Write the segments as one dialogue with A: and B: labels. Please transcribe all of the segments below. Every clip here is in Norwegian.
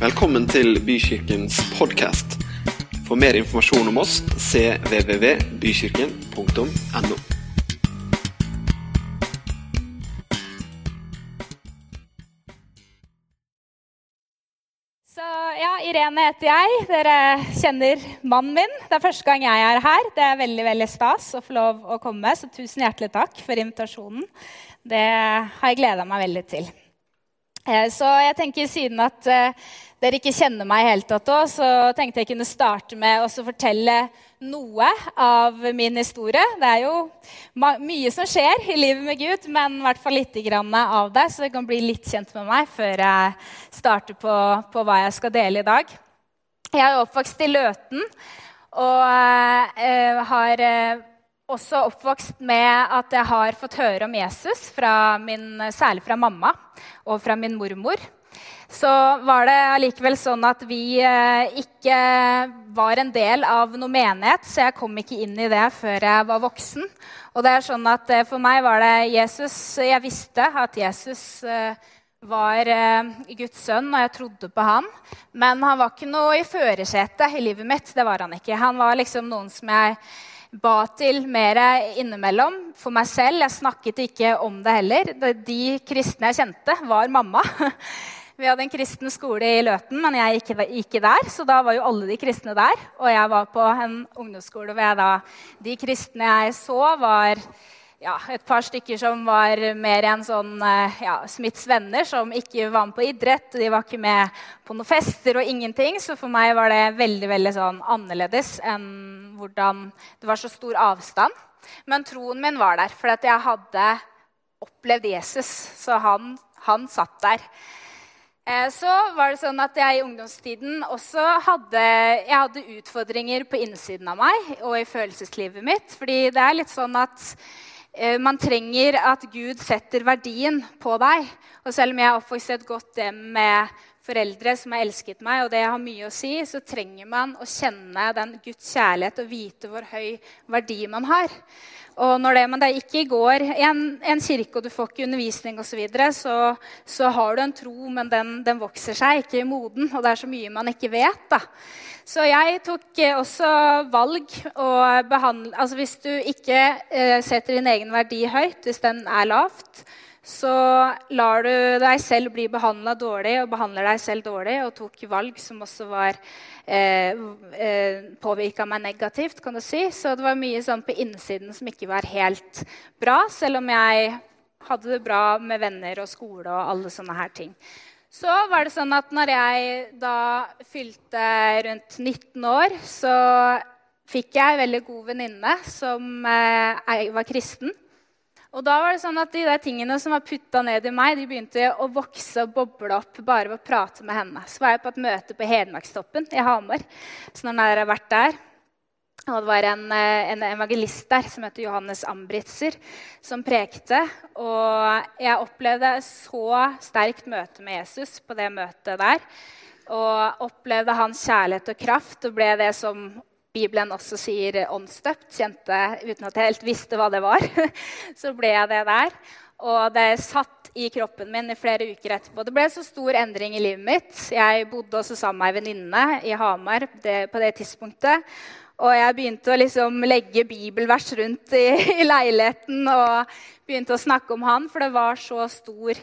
A: Velkommen til Bykirkens podkast. For mer informasjon om oss cvvvbykirken.no.
B: Så ja, Irene heter jeg. Dere kjenner mannen min. Det er første gang jeg er her. Det er veldig veldig stas å få lov å komme, så tusen hjertelig takk for invitasjonen. Det har jeg gleda meg veldig til. Eh, så jeg tenker siden at eh, dere ikke kjenner meg i hele tatt så tenkte jeg kunne starte med å fortelle noe av min historie. Det er jo mye som skjer i livet med Gud, men i hvert fall litt av det, så dere kan bli litt kjent med meg før jeg starter på, på hva jeg skal dele i dag. Jeg er oppvokst i Løten og eh, har også oppvokst med at jeg har fått høre om Jesus, fra min, særlig fra mamma og fra min mormor så var det allikevel sånn at vi eh, ikke var en del av noe menighet, så jeg kom ikke inn i det før jeg var voksen. Og det er sånn at eh, For meg var det Jesus Jeg visste at Jesus eh, var Guds sønn, og jeg trodde på han. Men han var ikke noe i førersetet i livet mitt. Det var han ikke. Han var liksom noen som jeg ba til mer innimellom for meg selv. Jeg snakket ikke om det heller. De kristne jeg kjente, var mamma. Vi hadde en kristen skole i Løten, men jeg gikk ikke der. Så da var jo alle de kristne der. Og jeg var på en ungdomsskole hvor jeg da De kristne jeg så, var ja, et par stykker som var mer enn sånn eh, ja, Smiths venner, som ikke var med på idrett. De var ikke med på noen fester og ingenting. Så for meg var det veldig veldig sånn annerledes enn hvordan det var så stor avstand. Men troen min var der, for jeg hadde opplevd Jesus. Så han, han satt der. Eh, så var det sånn at jeg i ungdomstiden også hadde, hadde utfordringer på innsiden av meg og i følelseslivet mitt. Fordi det er litt sånn at eh, man trenger at Gud setter verdien på deg. Og selv om jeg er oppvokst i et godt hjem med foreldre som har elsket meg, og det har mye å si, så trenger man å kjenne den Guds kjærlighet og vite hvor høy verdi man har. Og når det, men det ikke går i en, en, kirke, og du får ikke undervisning osv., så, videre, så så har du en tro, men den, den, vokser seg ikke i moden. Og det er så mye man ikke vet. da. Så jeg tok eh, også valg og behandle Altså hvis du ikke eh, setter din egen verdi høyt, hvis den er lavt, så lar du deg selv bli behandla dårlig og behandler deg selv dårlig, og tok valg som også var eh, eh, påvirka meg negativt, kan du si. Så det var mye sånn på innsiden som ikke var helt bra, selv om jeg hadde det bra med venner og skole og alle sånne her ting. Så var det sånn at når jeg da fylte rundt 19 år, så fikk jeg en veldig god venninne som eh, var kristen. Og da var det sånn at De der tingene som var putta ned i meg, de begynte å vokse og boble opp bare ved å prate med henne. Så var jeg på et møte på Hedmarkstoppen i Hamar. Så når jeg har vært der, og Det var en, eh, en, evangelist der som heter Johannes Ambritzer, som prekte. Og jeg opplevde så sterkt møte med Jesus på det møtet der. Og opplevde hans kjærlighet og kraft og ble det som Bibelen også sier åndsdøpt, kjente uten at jeg helt visste hva det var. Så ble jeg det der. Og det satt i kroppen min i flere uker etterpå. Det ble så stor endring i livet mitt. Jeg bodde også sammen med ei venninne i Hamar det, på det tidspunktet. Og jeg begynte å liksom legge bibelvers rundt i, i, leiligheten og begynte å snakke om han, for det var så stor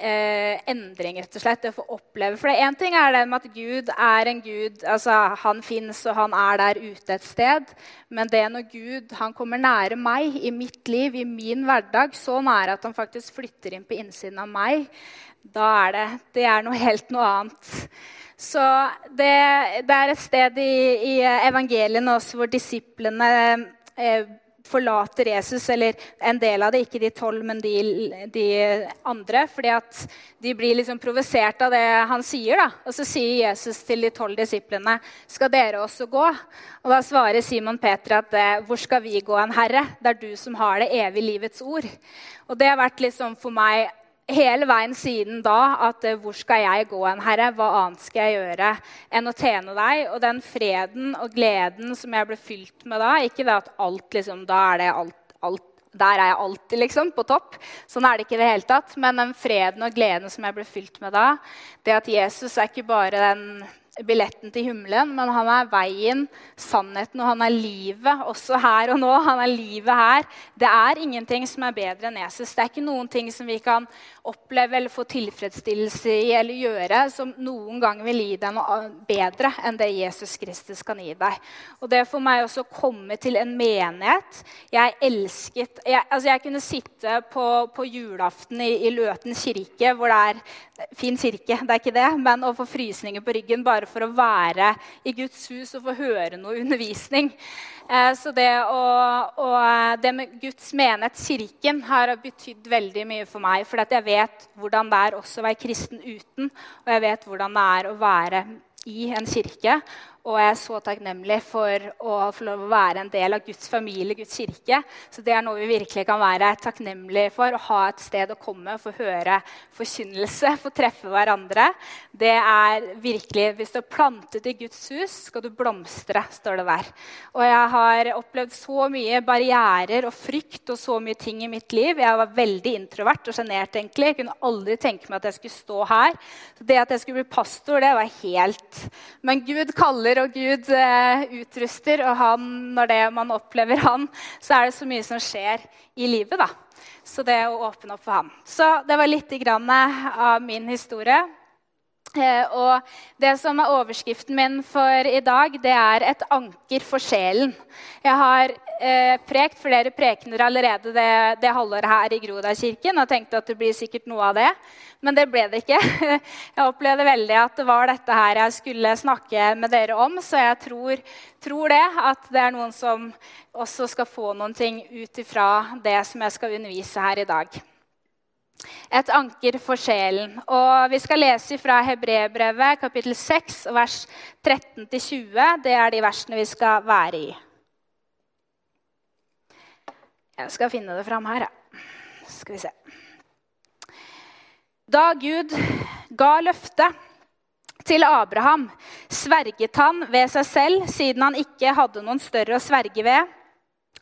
B: eh, endring, rett og slett. Det å få oppleve. For én ting er det med at Gud er en Gud. altså Han fins, og han er der ute et sted. Men det når Gud han kommer nære meg i mitt liv, i min hverdag, så nære at han faktisk flytter inn på innsiden av meg, da er det, det er noe helt noe annet. Så det, det er et sted i, i evangeliene også hvor disiplene eh, forlater Jesus, eller en del av det, ikke de tolv, men de, de, andre. fordi at de blir liksom provosert av det han sier. da. Og så sier Jesus til de tolv disiplene, 'Skal dere også gå?' Og da svarer Simon Peter at 'Hvor skal vi gå, en herre?' Det er du som har det evige livets ord. Og det har vært liksom for meg hele veien siden da at eh, hvor skal jeg gå hen, Herre? Hva annet skal jeg gjøre enn å tjene deg? Og den freden og gleden som jeg ble fylt med da Ikke det at alt liksom, da er det alt, alt, der er jeg alltid liksom, på topp. Sånn er det ikke i det hele tatt. Men den freden og gleden som jeg ble fylt med da, det at Jesus er ikke bare den billetten til himmelen, men han er veien, sannheten, og han er livet også her og nå. Han er livet her. Det er ingenting som er bedre enn Jesus. Det er ikke noen ting som vi kan oppleve eller få tilfredsstillelse i eller gjøre som noen gang vil gi deg noe bedre enn det Jesus Kristus kan gi deg. Og det for meg også å komme til en menighet Jeg elsket Jeg, altså jeg kunne sitte på, på julaften i, i Løten kirke, hvor det er Fin kirke, det er ikke det, men å få frysninger på ryggen bare for å være i Guds hus og få høre noe undervisning. Eh, så det, å, og det med Guds menighet, kirken, har betydd veldig mye for meg. For jeg vet hvordan det er også å være kristen uten, og jeg vet hvordan det er å være i en kirke. Og jeg er så takknemlig for å få lov å være en del av Guds familie, Guds kirke. Så det er noe vi virkelig kan være takknemlige for. Å ha et sted å komme, få høre forkynnelse, få treffe hverandre. Det er virkelig Hvis du er plantet i Guds hus, skal du blomstre, står det der. Og jeg har opplevd så mye barrierer og frykt og så mye ting i mitt liv. Jeg var veldig introvert og sjenert, egentlig. Jeg kunne aldri tenke meg at jeg skulle stå her. Så det at jeg skulle bli pastor, det var helt Men Gud kaller kaller og Gud eh, utruster, og han, når man opplever han, så er det så mye som skjer i livet. da. Så det å åpne opp for han. Så det var litt av min historie. Eh, og det som er overskriften min for i dag, det er 'et anker for sjelen'. Jeg har eh, prekt flere prekener allerede det, det halvåret her i Grodakirken og tenkte at det blir sikkert noe av det, men det ble det ikke. Jeg opplevde veldig at det var dette her jeg skulle snakke med dere om, så jeg tror, tror det, at det er noen som også skal få noen ting ut ifra det som jeg skal undervise her i dag. Et anker for sjelen. Og vi skal lese fra Hebrebrevet kapittel 6, vers 13-20. Det er de versene vi skal være i. Jeg skal finne det fram her, ja. Skal vi se. Da Gud ga løftet til Abraham, sverget han ved seg selv, siden han ikke hadde noen større å sverge ved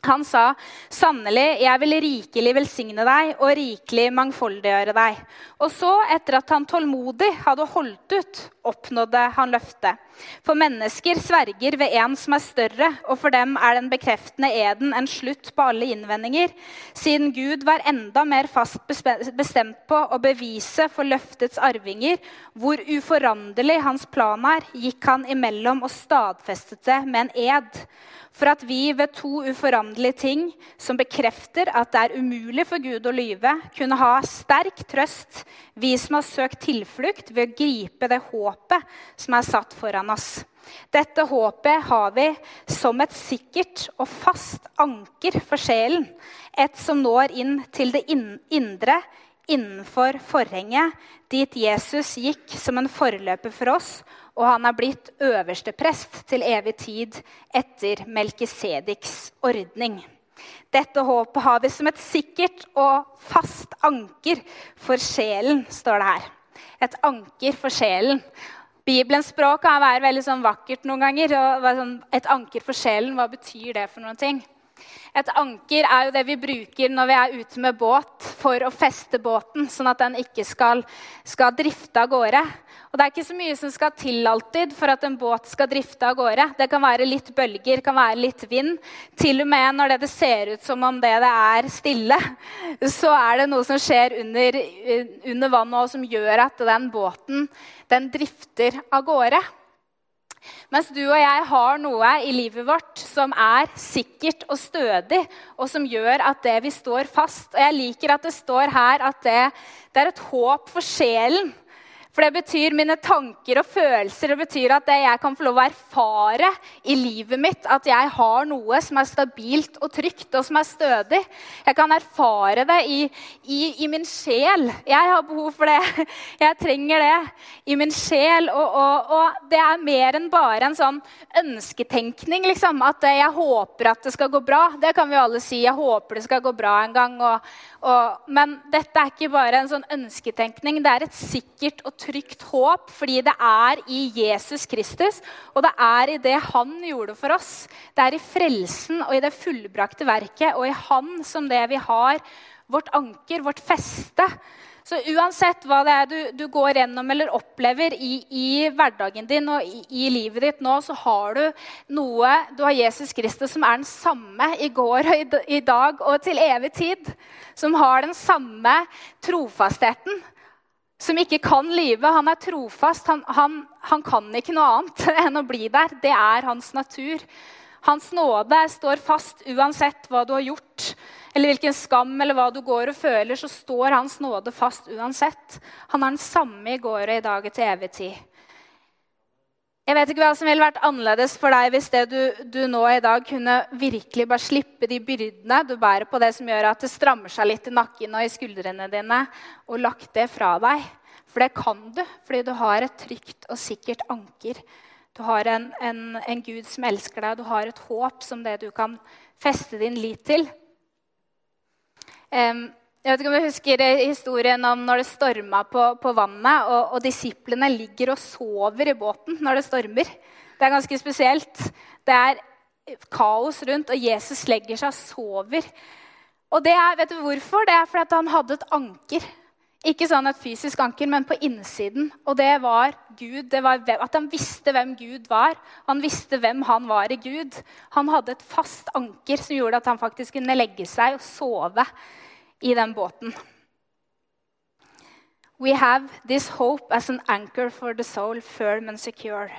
B: han sa, 'Sannelig, jeg vil rikelig velsigne deg og rikelig mangfoldiggjøre deg.' Og så, etter at han tålmodig hadde holdt ut, oppnådde han løftet. For mennesker sverger ved en som er større, og for dem er den bekreftende eden en slutt på alle innvendinger, siden Gud var enda mer fast bestemt på å bevise for løftets arvinger hvor uforanderlig hans plan er, gikk han imellom og stadfestet det med en ed for at vi ved to uforanderlige ting som bekrefter at det er umulig for Gud å lyve, kunne ha sterk trøst, vi som har søkt tilflukt ved å gripe det håpet som er satt foran oss. Dette håpet har vi som et sikkert og fast anker for sjelen, et som når inn til det indre, innenfor forhenget, dit Jesus gikk som en forløper for oss og han er blitt øverste prest til evig tid etter Melkisediks ordning. Dette håpet har vi som et sikkert og fast anker for sjelen, står det her. Et anker for sjelen. Bibelens språk kan være veldig sånn vakkert noen ganger. Sånn, et anker for sjelen, hva betyr det for noen ting? Et anker er jo det vi bruker når vi er ute med båt for å feste båten, sånn at den ikke skal, skal drifte av gårde. Og Det er ikke så mye som skal til alltid for at en båt skal drifte av gårde. Det kan være litt bølger, kan være litt vind. Til og med når det ser ut som om det, det er stille, så er det noe som skjer under, under vannet, som gjør at den båten den drifter av gårde. Mens du og jeg har noe i livet vårt som er sikkert og stødig, og som gjør at det vi står fast. Og jeg liker at det står her at det, det er et håp for sjelen. For det betyr mine tanker og følelser. Det betyr at det jeg kan få lov å erfare i livet mitt at jeg har noe som er stabilt og trygt og som er stødig. Jeg kan erfare det i, i, i min sjel. Jeg har behov for det. Jeg trenger det i min sjel. Og, og, og det er mer enn bare en sånn ønsketenkning. Liksom. At jeg håper at det skal gå bra. Det kan vi jo alle si. Jeg håper det skal gå bra en gang. Og, men dette er ikke bare en sånn ønsketenkning. Det er et sikkert og trygt håp fordi det er i Jesus Kristus. Og det er i det han gjorde for oss. Det er i frelsen og i det fullbrakte verket og i han som det vi har vårt anker, vårt feste. Så uansett hva det er du, du går gjennom eller opplever i, i hverdagen din og i, i, livet ditt nå, så har du noe Du har Jesus Kristus som er den samme i går og i, i dag og til evig tid. Som har den samme trofastheten. Som ikke kan livet, Han er trofast. Han, han, han kan ikke noe annet enn å bli der. Det er hans natur. Hans nåde står fast uansett hva du har gjort eller hvilken skam eller hva du går og føler, så står Hans nåde fast uansett. Han er den samme i går og i dag og til evig tid. Jeg vet ikke hva som ville vært annerledes for deg hvis det du, du, nå i dag kunne virkelig bare slippe de byrdene du bærer på, det som gjør at det strammer seg litt i nakken og i skuldrene dine, og lagt det fra deg. For det kan du, fordi du har et trygt og sikkert anker. Du har en, en, en Gud som elsker deg, du har et håp som det du kan feste din lit til. Jeg vet ikke om du husker historien om når det storma på, på vannet, og, og, disiplene ligger og sover i båten når det stormer. Det er ganske spesielt. Det er kaos rundt, og Jesus legger seg og sover. Og det er, vet du hvorfor? Det er fordi han hadde et anker. Ikke sånn et fysisk anker, men på innsiden. Og det var Gud. Det var at han visste hvem Gud var. Han visste hvem han var i Gud. Han hadde et fast anker som gjorde at han faktisk kunne legge seg og sove i den båten. We have this hope as an anchor for the soul, firm and secure.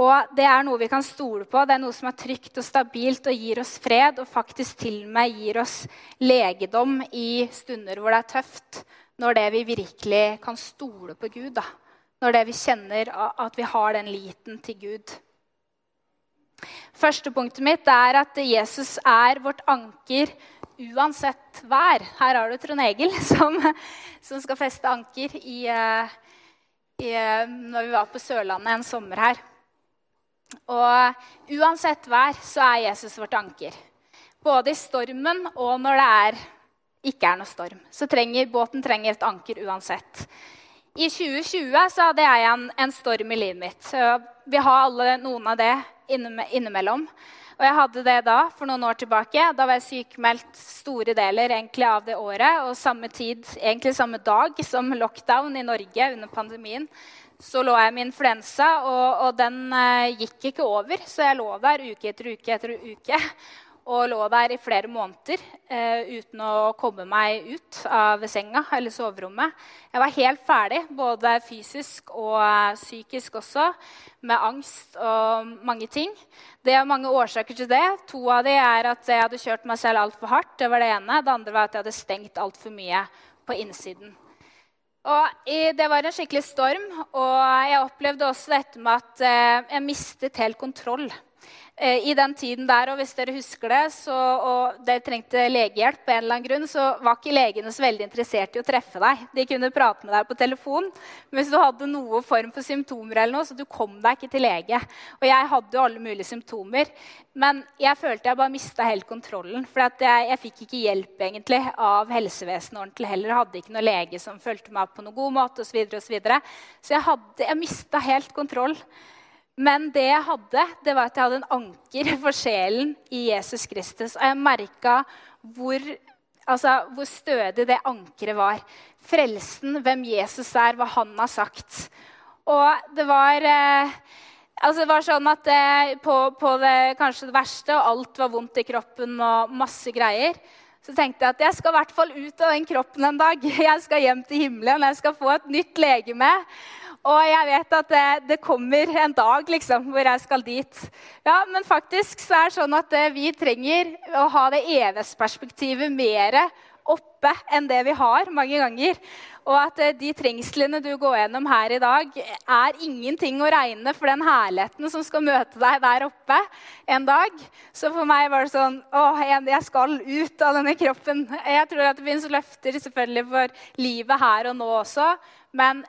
B: Og Det er noe vi kan stole på, det er noe som er trygt og stabilt og gir oss fred. Og faktisk til og med gir oss legedom i stunder hvor det er tøft. Når det vi virkelig kan stole på Gud. Da. Når det vi kjenner at vi har den liten til Gud. Første punktet mitt er at Jesus er vårt anker uansett vær. Her har du Trond Egil som, som skal feste anker i, eh, i, eh, når vi var på Sørlandet en sommer her. Og uansett vær så er Jesus vårt anker. Både i stormen og når det er, ikke er noe storm. Så trenger, båten trenger et anker uansett. I 2020 så hadde jeg en, en storm i livet mitt. Vi har alle noen av det innimellom. Og jeg hadde det da, for noen år tilbake. Da var jeg sykemeldt store deler egentlig av det året. Og samme tid, egentlig samme dag som lockdown i Norge under pandemien, så lå jeg med influensa, og, og den eh, gikk ikke over. Så jeg lå der uke etter uke etter uke og lå der i flere måneder eh, uten å komme meg ut av senga eller soverommet. Jeg var helt ferdig, både fysisk og eh, psykisk også, med angst og mange ting. Det er mange årsaker til det. To av dem er at jeg hadde kjørt meg selv altfor hardt. Det var det ene. Det andre var at jeg hadde stengt altfor mye på innsiden. Og Det var en skikkelig storm, og jeg opplevde også dette med at eh, jeg mistet helt kontroll. Eh, i den tiden der, og hvis dere husker det, så, og dere trengte legehjelp, på en eller annen grunn, så var ikke legene så veldig interessert i å treffe deg. De kunne prate med deg på telefon. Men hvis du hadde noe form for symptomer, eller noe, så du kom deg ikke til lege. Og jeg hadde jo alle mulige symptomer. Men jeg følte jeg bare mista helt kontrollen. For jeg, jeg, fikk ikke hjelp egentlig av helsevesenet ordentlig heller. Hadde ikke noen lege som fulgte meg opp på noen god måte osv. Så, videre, og så, så jeg, hadde, jeg mista helt kontroll. Men det jeg hadde, det var at jeg hadde en anker for sjelen i Jesus Kristus. Og jeg merka hvor, altså, hvor, stødig det ankeret var. Frelsen, hvem Jesus er, hva han har sagt. Og det var eh, Altså, det var sånn at eh, på, på, det kanskje det verste, og alt var vondt i kroppen og masse greier, så tenkte jeg at jeg skal i hvert fall ut av den kroppen en dag. Jeg skal hjem til himmelen, jeg skal få et nytt legeme. Og jeg vet at det, det, kommer en dag liksom, hvor jeg skal dit. Ja, Men faktisk så er det sånn at eh, vi trenger å ha det evighetsperspektivet mer oppe enn det vi har mange ganger. Og at eh, de trengslene du går gjennom her i dag, er ingenting å regne for den herligheten som skal møte deg der oppe en dag. Så for meg var det sånn Å, jeg skal ut av denne kroppen. Jeg tror at det finnes løfter selvfølgelig for livet her og nå også. Men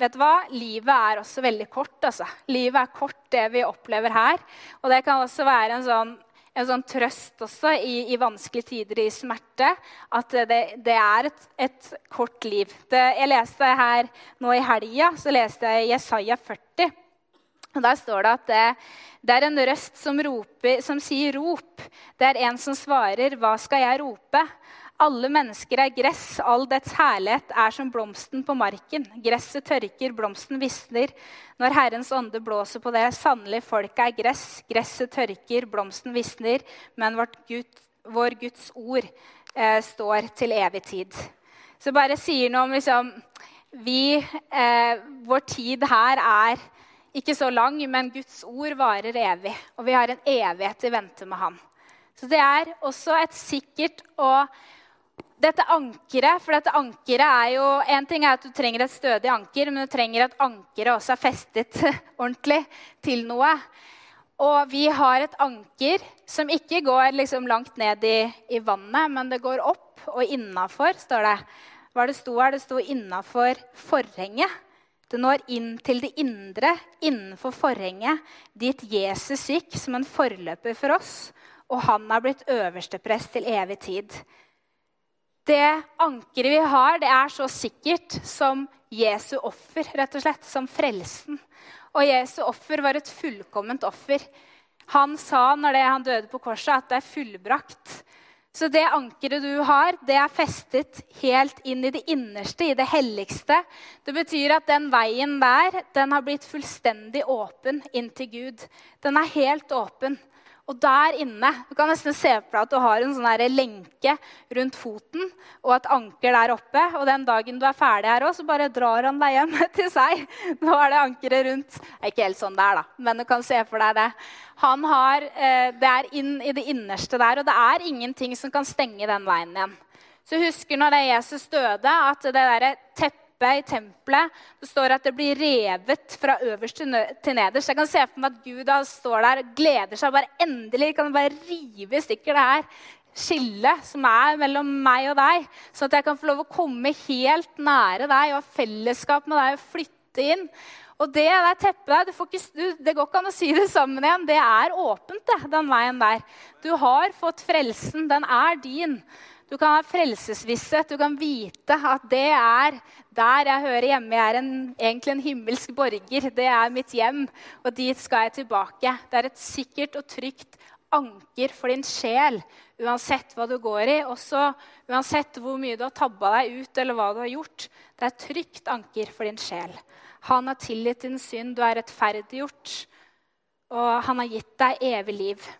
B: Vet du hva? Livet er også veldig kort. altså. Livet er kort, det vi opplever her. Og det kan også være en sånn en sånn trøst også i, i, vanskelige tider, i smerte, at det, det er et, et, kort liv. Det, jeg leste her nå i helga så leste jeg Jesaja 40. og Der står det at det, det er en røst som, roper, som sier 'rop'. Det er en som svarer 'hva skal jeg rope'? Alle mennesker er gress, all dets herlighet er som blomsten på marken. Gresset tørker, blomsten visner. Når Herrens ånde blåser på det, sannelig folket er gress. Gresset tørker, blomsten visner, men Gud, vår Guds ord eh, står til evig tid. Så bare sier noe om liksom vi, eh, Vår tid her er ikke så lang, men Guds ord varer evig. Og vi har en evighet i vente med ham. Så det er også et sikkert og dette ankeret For dette ankeret er jo En ting er at du trenger et stødig anker, men du trenger at ankeret også er festet ordentlig til noe. Og vi har et anker som ikke går liksom langt ned i, i, vannet, men det går opp og innafor, står det. Hva det sto her? Det sto innafor forhenget. Det når inn til det indre, innenfor forhenget, dit Jesus gikk som en forløper for oss. Og han er blitt øversteprest til evig tid det ankeret vi har, det er så sikkert som Jesu offer, rett og slett. Som frelsen. Og Jesu offer var et fullkomment offer. Han sa når det, han døde på korset, at det er fullbrakt. Så det ankeret du har, det er festet helt inn i det innerste, i det helligste. Det betyr at den veien der, den har blitt fullstendig åpen inn til Gud. Den er helt åpen. Og der inne Du kan nesten se på deg at du har en sånn lenke rundt foten og et anker der oppe. Og den dagen du er ferdig her òg, så bare drar han deg hjem til seg. Nå er det ankeret rundt. Det er ikke helt sånn det er, da, men du kan se for deg det. Han har, eh, Det er inn i det innerste der, og det er ingenting som kan stenge den veien igjen. Så husker når det er Jesus døde, at det der teppet i tempelet. Det står at det blir revet fra øverst til nederst. Jeg kan se for meg at Gud står der og gleder seg. bare Endelig kan bare rive i stykker det her skillet som er mellom meg og deg. Sånn at jeg kan få lov å komme helt nære deg og ha fellesskap med deg og flytte inn. Og det der teppet der, det går ikke an å sy det sammen igjen. Det er åpent, det, den veien der. Du har fått frelsen. Den er din. Du kan ha frelsesvisshet. Du kan vite at det er der jeg hører hjemme. Jeg er en, egentlig en himmelsk borger. Det er mitt hjem, og dit skal jeg tilbake. Det er et sikkert og trygt anker for din sjel, uansett hva du går i. Også uansett hvor mye du har tabba deg ut, eller hva du har gjort. Det er et trygt anker for din sjel. Han har tilgitt din synd, du er rettferdiggjort, og han har gitt deg evig liv.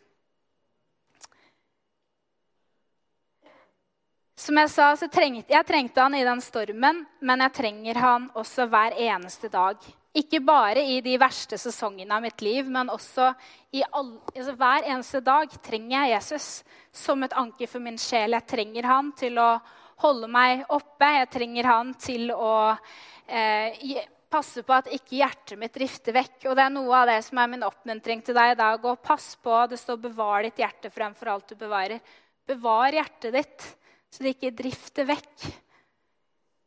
B: Som jeg sa, så trengte jeg trengte han i den stormen, men jeg trenger han også hver eneste dag. Ikke bare i de verste sesongene av mitt liv, men også all, altså hver eneste dag trenger jeg Jesus som et anker for min sjel. Jeg trenger han til å holde meg oppe. Jeg trenger han til å eh, passe på at ikke hjertet mitt drifter vekk. Og det er noe av det som er min oppmuntring til deg i dag. Og pass på, det står 'bevar ditt hjerte fremfor alt du bevarer'. Bevar hjertet ditt så det ikke drifter vekk.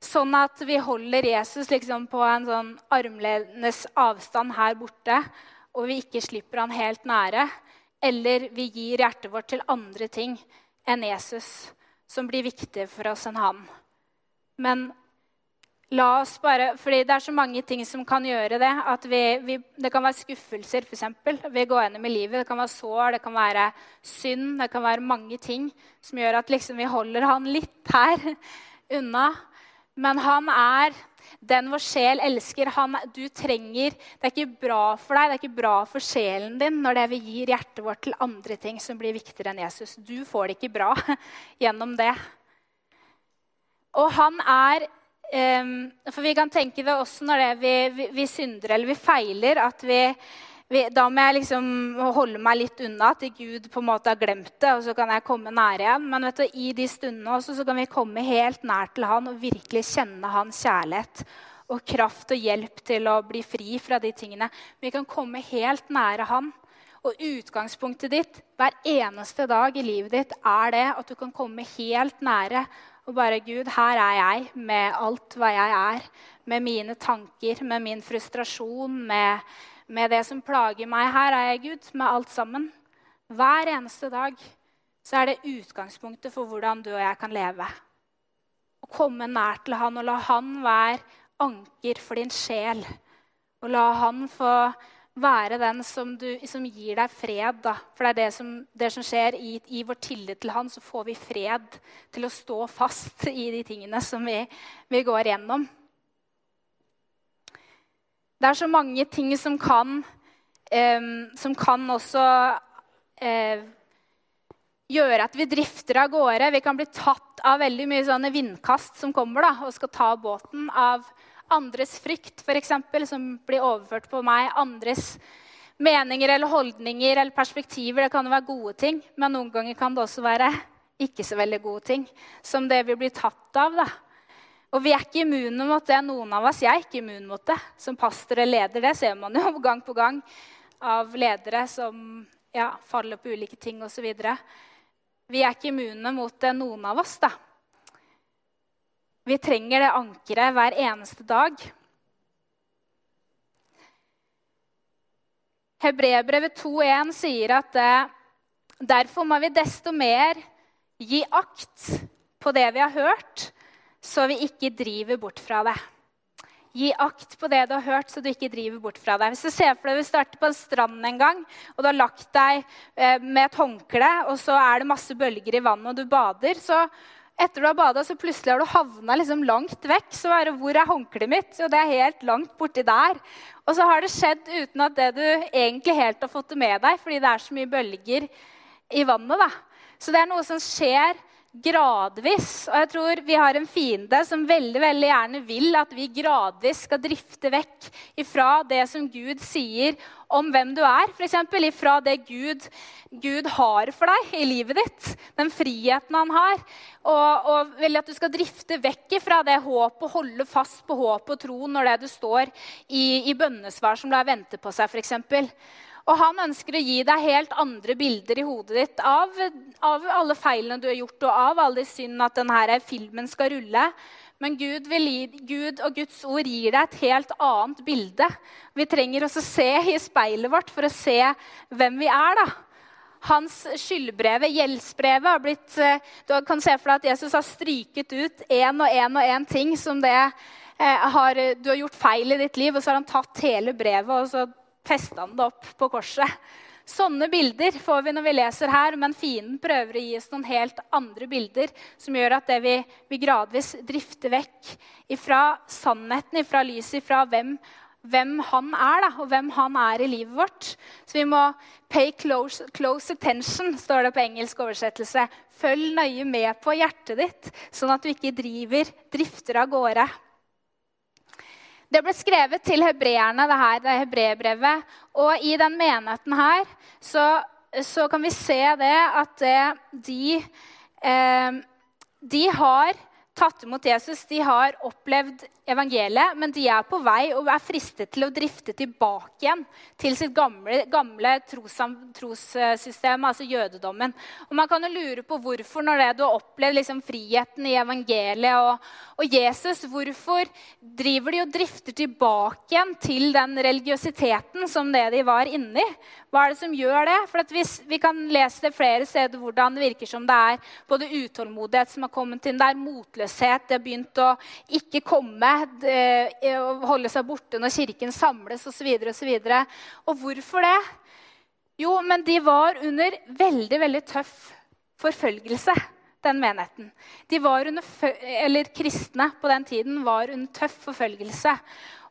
B: Sånn at vi holder Jesus liksom på en sånn armlenes avstand her borte, og vi ikke slipper han helt nære. Eller vi gir hjertet vårt til andre ting enn Jesus, som blir viktigere for oss enn han. Men La oss bare, fordi Det er så mange ting som kan gjøre det. at vi, vi, Det kan være skuffelser, f.eks. Vi går gjennom i livet. Det kan være sår, det kan være synd, det kan være mange ting som gjør at liksom vi holder han litt her unna. Men han er den vår sjel elsker. Han, du trenger, Det er ikke bra for deg, det er ikke bra for sjelen din når det vi gir hjertet vårt til andre ting som blir viktigere enn Jesus. Du får det ikke bra gjennom det. Og han er for vi kan tenke det også når det vi, vi, vi, synder eller vi feiler, at vi, vi, Da må jeg liksom holde meg litt unna til Gud på en måte har glemt det, og så kan jeg komme nær igjen. Men du, i de stundene også så kan vi komme helt nær til Han og virkelig kjenne Hans kjærlighet og kraft og hjelp til å bli fri fra de tingene. Vi kan komme helt nære Han. Og utgangspunktet ditt hver eneste dag i livet ditt er det at du kan komme helt nære og bare Gud, her er jeg med alt hva jeg er. Med mine tanker, med min frustrasjon, med, med det som plager meg. Her er jeg, Gud, med alt sammen. hver eneste dag, så er det utgangspunktet for hvordan du og jeg kan leve. Å komme nær til han og la han være anker for din sjel. Og la han få være den som, du, som gir deg fred. Da. For det er det som, det som skjer i, i, vår tillit til han, så får vi fred til å stå fast i de tingene som vi, vi går gjennom. Det er så mange ting som kan, eh, som kan også eh, gjøre at vi drifter av gårde. Vi kan bli tatt av veldig mye sånne vindkast som kommer da, og skal ta båten. Av andres frykt, f.eks., som blir overført på meg. Andres meninger eller holdninger eller perspektiver. Det kan jo være gode ting, men noen ganger kan det også være ikke så veldig gode ting. Som det vi blir tatt av. da. Og vi er ikke immune mot det, noen av oss. Jeg er ikke immun mot det. Som pastor og leder, det ser man jo gang på gang av ledere som ja, faller på ulike ting osv. Vi er ikke immune mot det, noen av oss. da. Vi trenger det ankeret hver eneste dag. Hebrebrevet 2,1 sier at derfor må vi desto mer gi akt på det vi har hørt, så vi ikke driver bort fra det. Gi akt på det du har hørt, så du ikke driver bort fra deg. Hvis du ser for deg du starter på en strand en gang, og du har lagt deg eh, med et håndkle, og så er det masse bølger i vannet, og du bader, så etter du har bada, så plutselig har du havna liksom langt vekk. Så er det 'Hvor er håndkleet mitt?' Jo, det er helt langt borti der. Og så har det skjedd uten at det du egentlig helt har fått det med deg, fordi det er så mye bølger i vannet. da. Så det er noe som skjer gradvis. Og jeg tror vi har en fiende som veldig veldig gjerne vil at vi gradvis skal drifte vekk ifra det som Gud sier om hvem du er. F.eks. ifra det Gud, Gud, har for deg i livet ditt. Den friheten han har. Og, og vil at du skal drifte vekk ifra det håpet holde fast på håp og tro når det du står i, i bønnesvar som lar vente på seg, f.eks. Og han ønsker å gi deg helt andre bilder i hodet ditt av, av alle feilene du har gjort, og av alle de synd at denne filmen skal rulle. Men Gud, gi, Gud, og Guds ord gir deg et helt annet bilde. Vi trenger også se i speilet vårt for å se hvem vi er. da. Hans skyldbrevet, gjeldsbrevet, har blitt eh, Du kan se for deg at Jesus har stryket ut én og én og én ting som det eh, har, du har gjort feil i ditt liv, og så har han tatt hele brevet og så festa han det opp på korset. Sånne bilder får vi når vi leser her, men fienden prøver å gi oss noen helt andre bilder som gjør at vi, vi gradvis drifter vekk ifra sannheten, ifra lyset, ifra hvem, hvem han er, da, og hvem han er i livet vårt. Så vi må pay close, close attention, står det på engelsk oversettelse. Følg nøye med på hjertet ditt, sånn at du ikke driver, drifter av gårde. Det ble skrevet til hebreerne, det her, det hebreerbrevet. Og i den menigheten her så, så, kan vi se det at de, eh, de har tatt imot Jesus, de har opplevd evangeliet, men de er på vei og er fristet til å drifte tilbake igjen til sitt gamle, gamle trossystem, altså jødedommen. Og Man kan jo lure på hvorfor, når det du har opplevd liksom friheten i evangeliet og, og, Jesus, hvorfor driver de og drifter tilbake igjen til den religiøsiteten som det de var inni? Hva er det som gjør det? For vi, vi, kan lese det flere steder hvordan det virker som det er både utålmodighet som har kommet inn, det er motløshet, det har begynt å ikke komme Eh, å holde seg borte når kirken samles osv. Og, så videre, og, så og hvorfor det? Jo, men de var under veldig, veldig tøff forfølgelse, den menigheten. De var under, eller Kristne på den tiden var under tøff forfølgelse.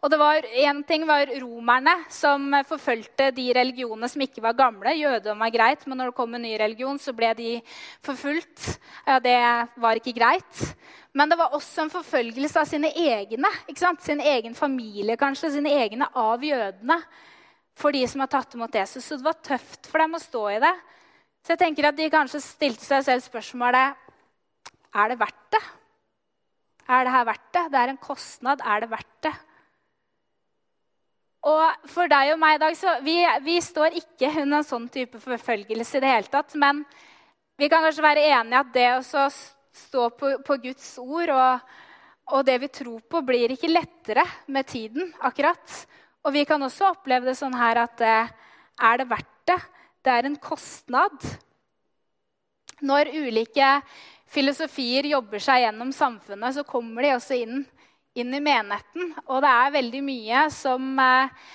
B: Og det var, en ting var romerne, som forfulgte de religionene som ikke var gamle. Jødedom var greit, men når det kom en ny religion, så ble de forfulgt. Det var ikke greit. Men det var også en forfølgelse av sine egne. Sin egen familie, kanskje. Sine egne av jødene. For de som har tatt imot Jesus. Så det var tøft for dem å stå i det. Så jeg tenker at de kanskje stilte seg selv spørsmålet er det verdt det. Er det her verdt det? Det er en kostnad. Er det verdt det? Og for deg og meg i dag, så vi, vi står ikke under en sånn type forfølgelse i det hele tatt. Men vi kan kanskje være enige at det å stå på, på Guds ord og, og, det vi tror på, blir ikke lettere med tiden, akkurat. Og vi kan også oppleve det sånn her at eh, er det verdt det? det er en kostnad. Når ulike filosofier jobber seg gjennom samfunnet, så kommer de også inn, inn i menigheten. Og det er veldig mye som eh,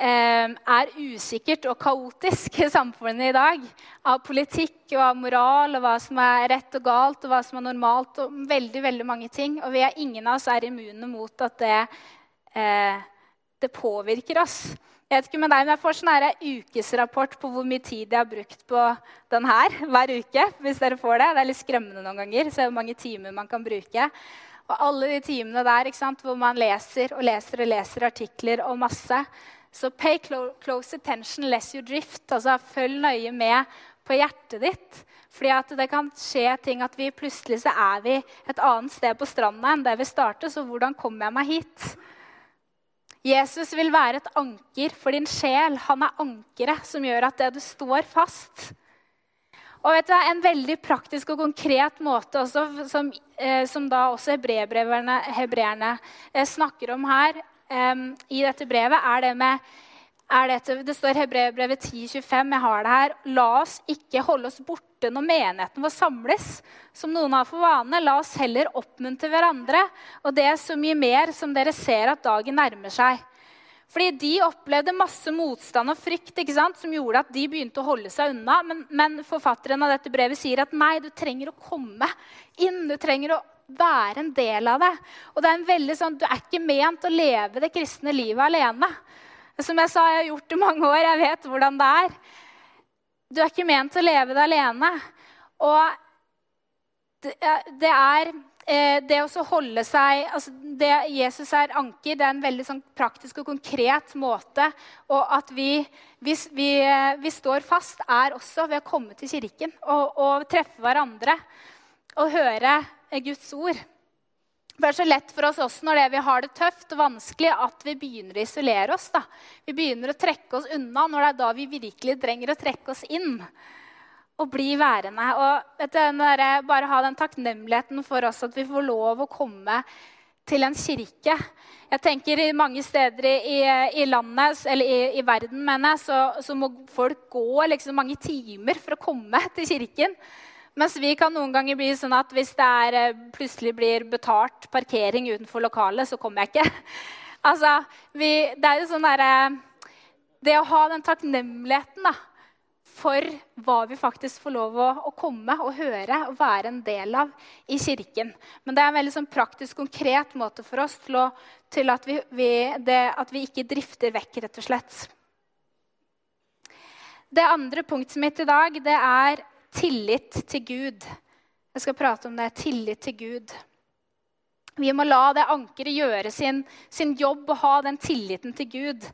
B: eh, er usikkert og kaotisk i samfunnet i dag. Av politikk og av moral og hva som er rett og galt og hva som er normalt. og veldig, veldig mange ting. Og vi er, ingen av oss er immune mot at det, eh, det påvirker oss. Jeg vet ikke med deg, men jeg får sånn ukesrapport på hvor mye tid jeg har brukt på den her hver uke. hvis dere får Det Det er litt skremmende noen ganger. Se hvor mange timer man kan bruke. Og alle de timene der sant, hvor man leser og leser og leser artikler og masse. Så pay close attention less you drift. Altså følg nøye med på hjertet ditt. Fordi at det kan skje ting at vi plutselig så er vi et annet sted på stranda enn der vi startet. Så hvordan kommer jeg meg hit? Jesus vil være et anker for din sjel. Han er ankeret som gjør at det du står fast. Og vet du, En veldig praktisk og konkret måte også, som, eh, som da også hebreerne eh, snakker om her eh, i dette brevet, er det med er dette, det står Hebreerbrevet 10,25. Jeg har det her. La oss ikke holde oss borte når menigheten vår samles, som noen har for vane. La oss heller oppmuntre hverandre. Og det er så mye mer som dere ser at dagen nærmer seg. Fordi de opplevde masse motstand og frykt ikke sant, som gjorde at de begynte å holde seg unna. Men, men forfatteren av dette brevet sier at nei, du trenger å komme inn. Du trenger å være en del av det. Og det er en veldig sånn, Du er ikke ment å leve det kristne livet alene. Som jeg sa, jeg har gjort det i mange år. Jeg vet hvordan det er. Du er ikke ment å leve det alene. Og det, det er det å holde seg altså det Jesus er anker, det er en veldig sånn praktisk og konkret måte. Og at vi, hvis vi, vi, står fast, er også ved å komme til kirken og, og treffe hverandre og høre Guds ord. Det er så lett for oss også når vi har det tøft og vanskelig, at vi begynner å isolere oss. Da. Vi begynner å trekke oss unna når det er da vi virkelig trenger å trekke oss inn. Og bli værende. Og du, der, bare ha den takknemligheten for oss at vi får lov å komme til en kirke. Jeg tenker Mange steder i, i landet, eller i, i verden mener jeg, så, så, må folk gå liksom mange timer for å komme til kirken. Mens vi kan noen ganger bli sånn at hvis det er, eh, plutselig blir betalt parkering utenfor lokalet, så kommer jeg ikke. Altså, vi, det er jo sånn derre Det å ha den takknemligheten da, for hva vi faktisk får lov å, å, komme og høre og være en del av i kirken. Men det er en veldig sånn praktisk, konkret måte for oss til, å, til at, vi, vi, det, at vi ikke drifter vekk, rett og slett. Det andre punktet mitt i dag det er tillit til Gud. Jeg skal prate om det. Tillit til Gud. Vi må la det ankeret gjøre sin, sin, jobb og ha den tilliten til Gud.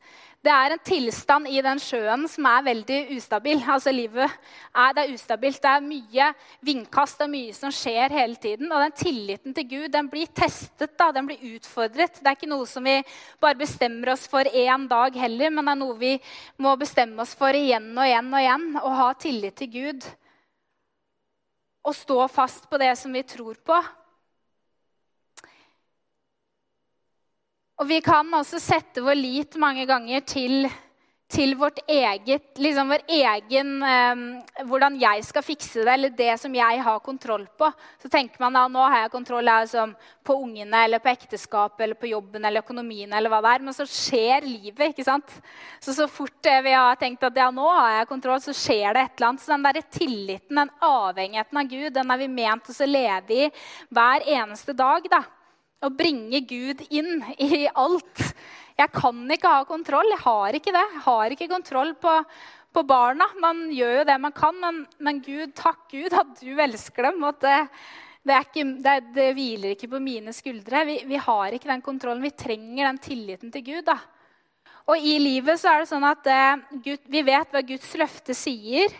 B: Det er en tilstand i den sjøen som er veldig ustabil. Altså Livet er, det er ustabilt. Det er mye vindkast, er mye som skjer hele tiden. Og den tilliten til Gud den blir testet, da, den blir utfordret. Det er ikke noe som vi bare bestemmer oss for én dag heller, men det er noe vi må bestemme oss for igjen og igjen og igjen. Å ha tillit til Gud Og stå fast på det som vi tror på. Og vi kan også sette vår lit mange ganger til til vårt eget, liksom vår egen eh, Hvordan jeg skal fikse det, eller det som jeg har kontroll på. Så tenker man at nå har jeg kontroll altså, på ungene eller på ekteskapet eller på jobben eller økonomien. eller hva det er, Men så skjer livet. ikke sant? Så så fort vi har tenkt at ja, nå har jeg kontroll, så skjer det et eller annet. Så den der tilliten, den avhengigheten av Gud, den er vi ment å leve i hver eneste dag. da. Å bringe Gud inn i alt. Jeg kan ikke ha kontroll. Jeg har ikke det. Jeg har ikke kontroll på, på barna. Man gjør jo det man kan, men, men, Gud, takk Gud at du elsker dem. at det, det, ikke, det, det hviler ikke på mine skuldre. Vi, vi, har ikke den kontrollen. Vi trenger den tilliten til Gud. da. Og i livet så er det sånn at eh, Gud, vi vet hva Guds løfte sier.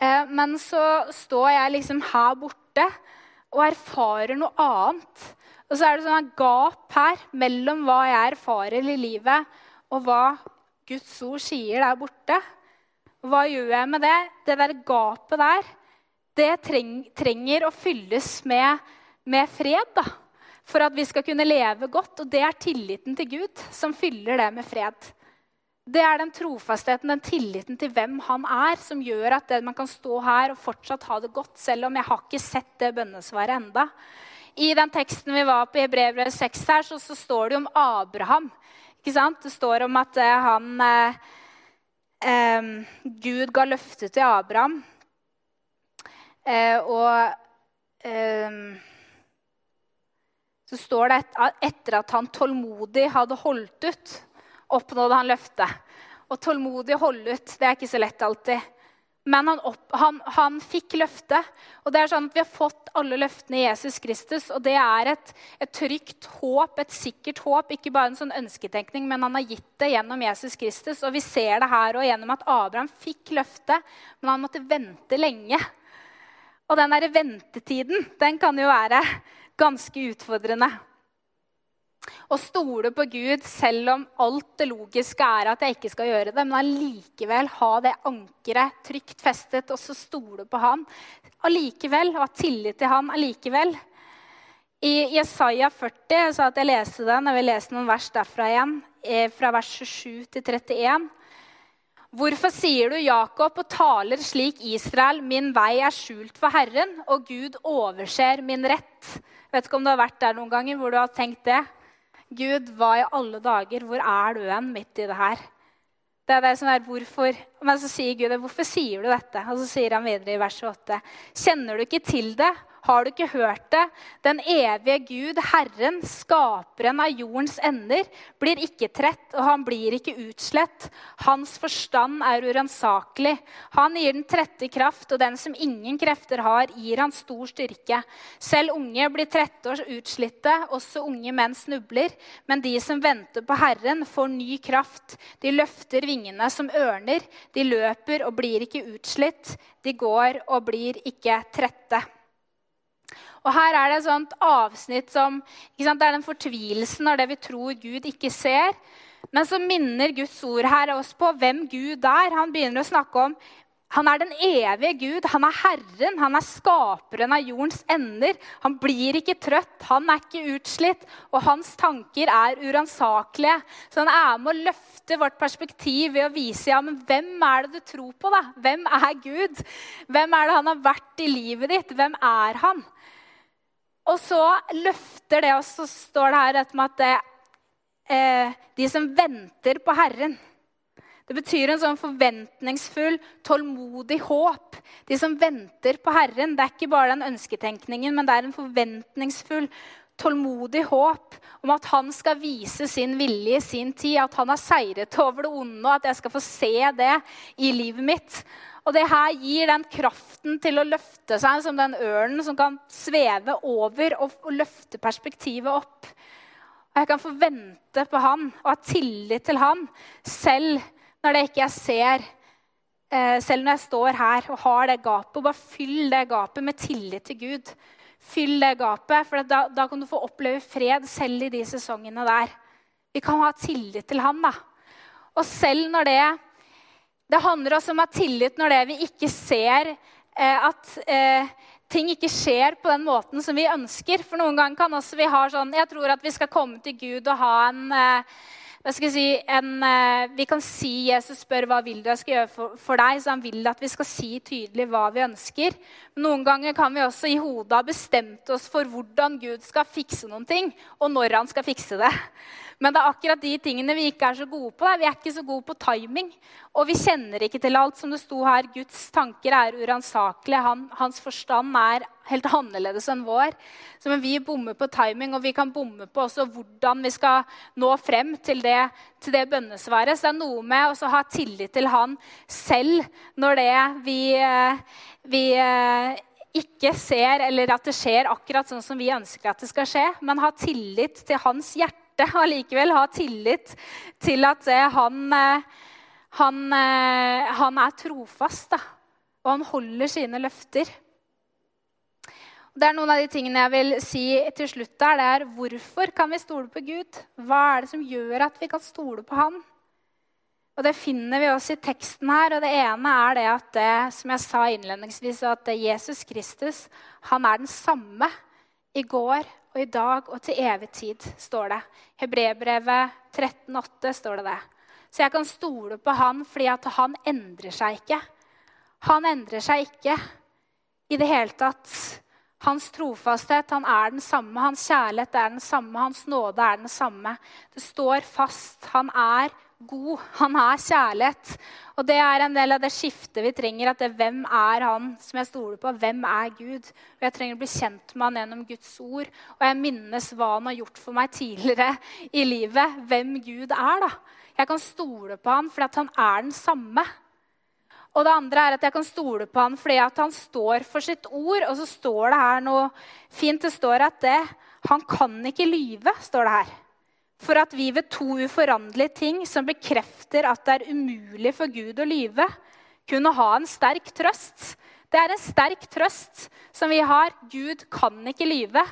B: Eh, men så står jeg liksom her borte og erfarer noe annet. Og så er det sånn gap her mellom hva jeg erfarer i livet, og hva Guds ord sier der borte. Hva gjør jeg med det? Det der gapet der, det treng, trenger å fylles med, med fred. da. For at vi skal kunne leve godt. Og det er tilliten til Gud som fyller det med fred. Det er den trofastheten, den tilliten til hvem han er, som gjør at man kan stå her og fortsatt ha det godt, selv om jeg har ikke sett det bønnesvaret enda. I den teksten vi var på i Hebrevet 6 her, så, så, står det om Abraham. Det står om at eh, han eh, eh, Gud ga løfte til Abraham. Eh, og så står det at etter at han tålmodig hadde holdt ut oppnådde han løftet. Og tålmodig holde ut, det er ikke så lett alltid. Men han, opp, han, han, fikk løftet. Og det er sånn at Vi har fått alle løftene i Jesus Kristus. Og det er et, et, trygt håp, et sikkert håp. Ikke bare en sånn ønsketenkning, men han har gitt det gjennom Jesus Kristus. Og vi ser det her og gjennom at Abraham fikk løftet, men han måtte vente lenge. Og den der ventetiden den kan jo være ganske utfordrende. Å stole på Gud selv om alt det logiske er at jeg ikke skal gjøre det, men allikevel ha det ankeret trygt festet og så stole på Han allikevel, og ha tillit til Han allikevel. I Jesaja 40 sa at jeg leste den, jeg vil lese noen vers derfra igjen, eh, fra vers 27 til 31. Hvorfor sier du Jakob og taler slik Israel, min vei er skjult for Herren, og Gud overser min rett? vet ikke om du har vært der noen ganger hvor du har tenkt det. Gud, hva i alle dager? Hvor er du hen midt i det her? Det er det som er hvorfor. Men så sier Gud, hvorfor sier du dette? Og så sier han videre i vers 8. Kjenner du ikke til det? Har du ikke hørt det? Den evige Gud, Herren, skaperen av jordens ender, blir ikke trett, og han blir ikke utslett. Hans forstand er uransakelig. Han gir den trette kraft, og den som ingen krefter har, gir han stor styrke. Selv unge blir trette og utslitte, også unge menn snubler. Men de som venter på Herren, får ny kraft. De løfter vingene som ørner. De løper og blir ikke utslitt. De går og blir ikke trette. Og her er det et sånt avsnitt som Det er den fortvilelsen av det vi tror Gud ikke ser. Men så minner Guds ord her oss på hvem Gud er. Han begynner å snakke om han er den evige Gud. Han er Herren. Han er skaperen av jordens ender. Han blir ikke trøtt, han er ikke utslitt, og hans tanker er uransakelige. Så han er med å løfte vårt perspektiv ved å vise ja, men hvem er det du tror på. da? Hvem er Gud? Hvem er det han har vært i livet ditt? Hvem er han? Og så løfter det, og så står det her at det, eh, de som venter på Herren Det betyr en sånn forventningsfull, tålmodig håp. De som venter på Herren. Det er ikke bare den ønsketenkningen, men det er en forventningsfull, tålmodig håp om at han skal vise sin vilje i sin tid. At han har seiret over det onde, og at jeg skal få se det i livet mitt. Og det her gir den kraften til å løfte seg som den ørnen som kan sveve over og, og løfte perspektivet opp. Og jeg kan få vente på han og ha tillit til han selv når det ikke jeg ser. Eh, selv når jeg står her og har det gapet. Bare fyll det gapet med tillit til Gud. Fyll det gapet, for da, da kan du få oppleve fred selv i de sesongene der. Vi kan ha tillit til han. da. Og selv når det det handler også om å ha tillit når det vi ikke ser eh, at eh, ting ikke skjer på den måten som vi ønsker. For noen ganger kan også vi ha sånn Jeg tror at vi skal komme til Gud og ha en eh, hva skal jeg si, en, Vi kan si Jesus spør hva vil du jeg skal gjøre for, for, deg. Så han vil at vi skal si tydelig hva vi ønsker. Men noen ganger kan vi også i hodet ha bestemt oss for hvordan Gud skal fikse noen ting, og når han skal fikse det. Men det er akkurat de tingene vi ikke er så gode på. Vi er ikke så gode på timing. Og vi kjenner ikke til alt. Som det sto her, Guds tanker er uransakelige. Han, hans forstand er helt annerledes enn vår. Så men vi bommer på timing, og vi kan bomme på også hvordan vi skal nå frem til det, til det bønnesvaret. Så det er noe med å ha tillit til han selv når det vi, eh, vi eh, ikke ser, eller at det skjer akkurat sånn som vi ønsker at det skal skje, men ha tillit til hans hjerte hjerte allikevel ha tillit til at eh, han, eh, han, eh, han er trofast. Da. Og han holder sine løfter. Det er noen av de tingene jeg vil si til slutt. der, det er Hvorfor kan vi stole på Gud? Hva er det som gjør at vi kan stole på Han? Og Det finner vi også i teksten her. og Det ene er det at det, som jeg sa innledningsvis, at Jesus Kristus han er den samme i går og i dag og til evig tid, står det. Hebrebrevet 13,8 står det det. Så jeg kan stole på han fordi at han endrer seg ikke. Han endrer seg ikke i det hele tatt. Hans trofasthet han er den samme, hans kjærlighet er den samme, hans nåde er den samme. Det står fast. Han er god. Han er kjærlighet. Og det er en del av det skiftet vi trenger. at det, Hvem er han som jeg stoler på? Hvem er Gud? Og Jeg trenger å bli kjent med han gjennom Guds ord. Og jeg minnes hva han har gjort for meg tidligere i livet. Hvem Gud er. da. Jeg kan stole på han fordi han er den samme. Og det andre er at jeg kan stole på han fordi han står for sitt ord. Og så står det her noe fint. Det står at det, han kan ikke lyve, står det her for at vi ved to uforanderlige ting som bekrefter at det er umulig for Gud å lyve, kunne ha en sterk trøst. Det er en sterk trøst som vi har. Gud kan ikke lyve.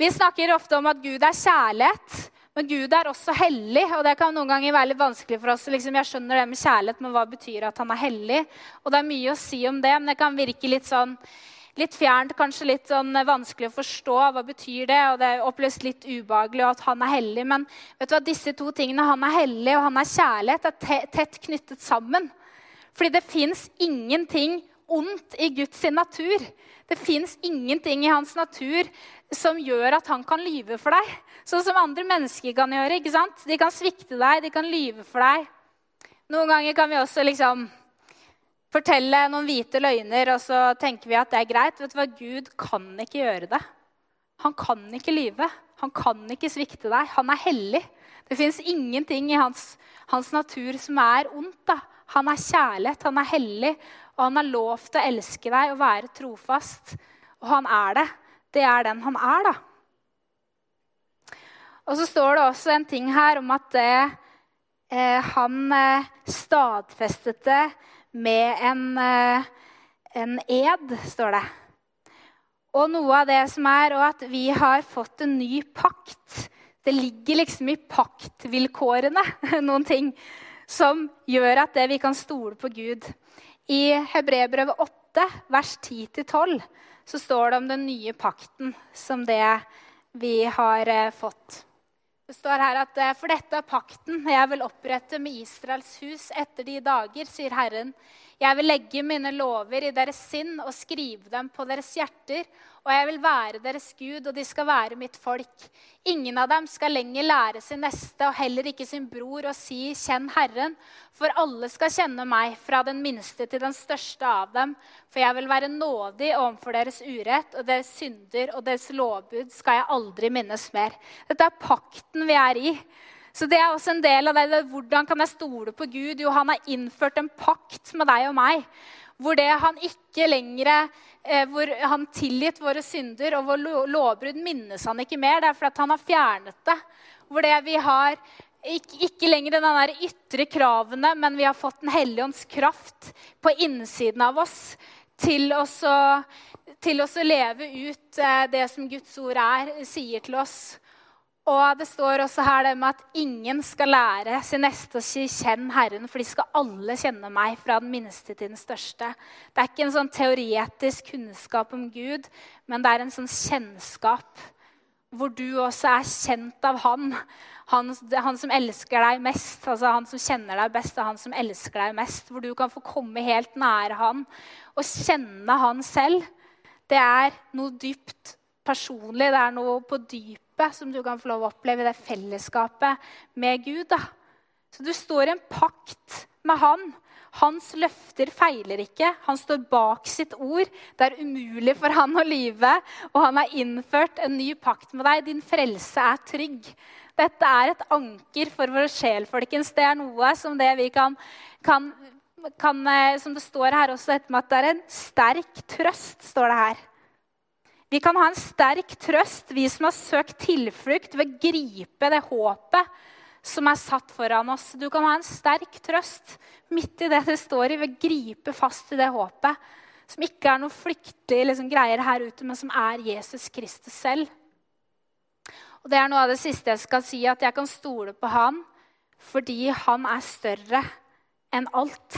B: Vi snakker ofte om at Gud er kjærlighet, men Gud er også hellig. og Det kan noen ganger være litt vanskelig for oss. Liksom, jeg skjønner det med kjærlighet, men hva betyr at han er hellig? Og Det er mye å si om det, men det kan virke litt sånn litt fjernt, kanskje litt sånn vanskelig å forstå. Hva betyr det? Og det oppleves litt ubehagelig, at han er hellig. Men vet du hva, disse to tingene, han er hellig og han er kjærlighet, er tett knyttet sammen. Fordi det fins ingenting ondt i Guds natur. Det fins ingenting i hans natur som gjør at han kan lyve for deg. Sånn som andre mennesker kan gjøre. ikke sant? De kan svikte deg, de kan lyve for deg. Noen ganger kan vi også liksom fortelle noen hvite løgner, og så tenker vi at det er greit. Vet du hva? Gud kan ikke gjøre det. Han kan ikke lyve. Han kan ikke svikte deg. Han er hellig. Det fins ingenting i hans, hans, natur som er ondt. da. Han er kjærlighet, han er hellig, og han har lov til å elske deg og være trofast. Og han er det. Det er den han er, da. Og så står det også en ting her om at det, eh, han eh, stadfestet det med en, eh, en ed, står det. Og noe av det som er at vi har fått en ny pakt. Det ligger liksom i paktvilkårene noen ting som gjør at det vi kan stole på Gud. I Hebrebrevet 8, vers 10-12, så står det om den nye pakten som det vi har eh, fått. Det står her at eh, for dette er pakten jeg vil opprette med Israels hus etter de dager, sier Herren. Jeg vil legge mine lover i deres sinn og skrive dem på deres hjerter. Og jeg vil være deres Gud, og de skal være mitt folk. Ingen av dem skal lenger lære sin neste og heller ikke sin bror å si 'Kjenn Herren', for alle skal kjenne meg, fra den minste til den største av dem. For jeg vil være nådig overfor deres urett, og deres synder og deres lovbud skal jeg aldri minnes mer. Dette er pakten vi er i. Så det er også en del av det. Hvordan kan jeg stole på Gud? Jo, han har innført en pakt med deg og meg. Hvor han ikke lenger eh, hvor han tilgitt våre synder, og vår lovbrudd minnes han ikke mer. Det er fordi han har fjernet det. Hvor det vi har ikke, ikke lenger de ytre kravene, men vi har fått Den hellige ånds kraft på innsiden av oss til å, til å leve ut eh, det som Guds ord er, sier til oss. Og det står også her det med at ingen skal lære sin neste å si 'kjenn Herren', for de skal alle kjenne meg, fra den minste til den største. Det er ikke en sånn teoretisk kunnskap om Gud, men det er en sånn kjennskap hvor du også er kjent av Han. Han, han som elsker deg mest, altså han som kjenner deg best, og han som elsker deg mest. Hvor du kan få komme helt nære Han og kjenne Han selv. Det er noe dypt personlig, det er noe på dypet som du kan få lov å oppleve i det fellesskapet med Gud. Da. Så du står i en pakt med han. Hans løfter feiler ikke. Han står bak sitt ord. Det er umulig for han å lyve. Og han har innført en ny pakt med deg. Din frelse er trygg. Dette er et anker for vår sjel, folkens. Det er noe som det vi kan, kan, kan eh, Som det står her også, etter at det er en sterk trøst, står det her. Vi kan ha en sterk trøst, vi som har søkt tilflukt, ved å gripe det håpet som er satt foran oss. Du kan ha en sterk trøst midt i det det står i, ved å gripe fast i det håpet. Som ikke er noe flyktige liksom, greier her ute, men som er Jesus Kristus selv. Og Det er noe av det siste jeg skal si, at jeg kan stole på han fordi han er større enn alt.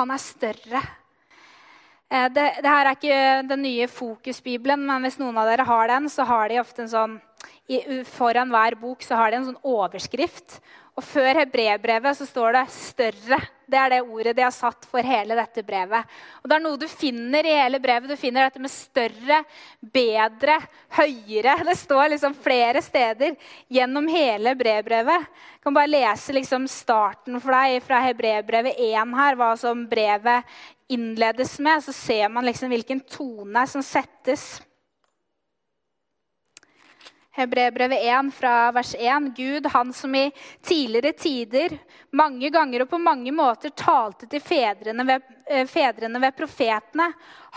B: Han er større det, det, her er ikke den nye Fokusbibelen, men hvis noen av dere har den, så har de ofte en sånn foran hver bok så har de en sånn overskrift. Og før hebreerbrevet så står det 'større'. Det er det ordet de har satt for hele dette brevet. Og Det er noe du finner i hele brevet. Du finner dette med større, bedre, høyere. Det står liksom flere steder gjennom hele brevbrevet. Jeg kan bare lese liksom starten for deg fra hebreerbrevet 1 her, hva som brevet innledes med. Så ser man liksom hvilken tone som settes. Hebreerbrevet 1 fra vers 1. Gud, han som i tidligere tider mange ganger og på mange måter talte til fedrene ved, eh, fedrene ved profetene,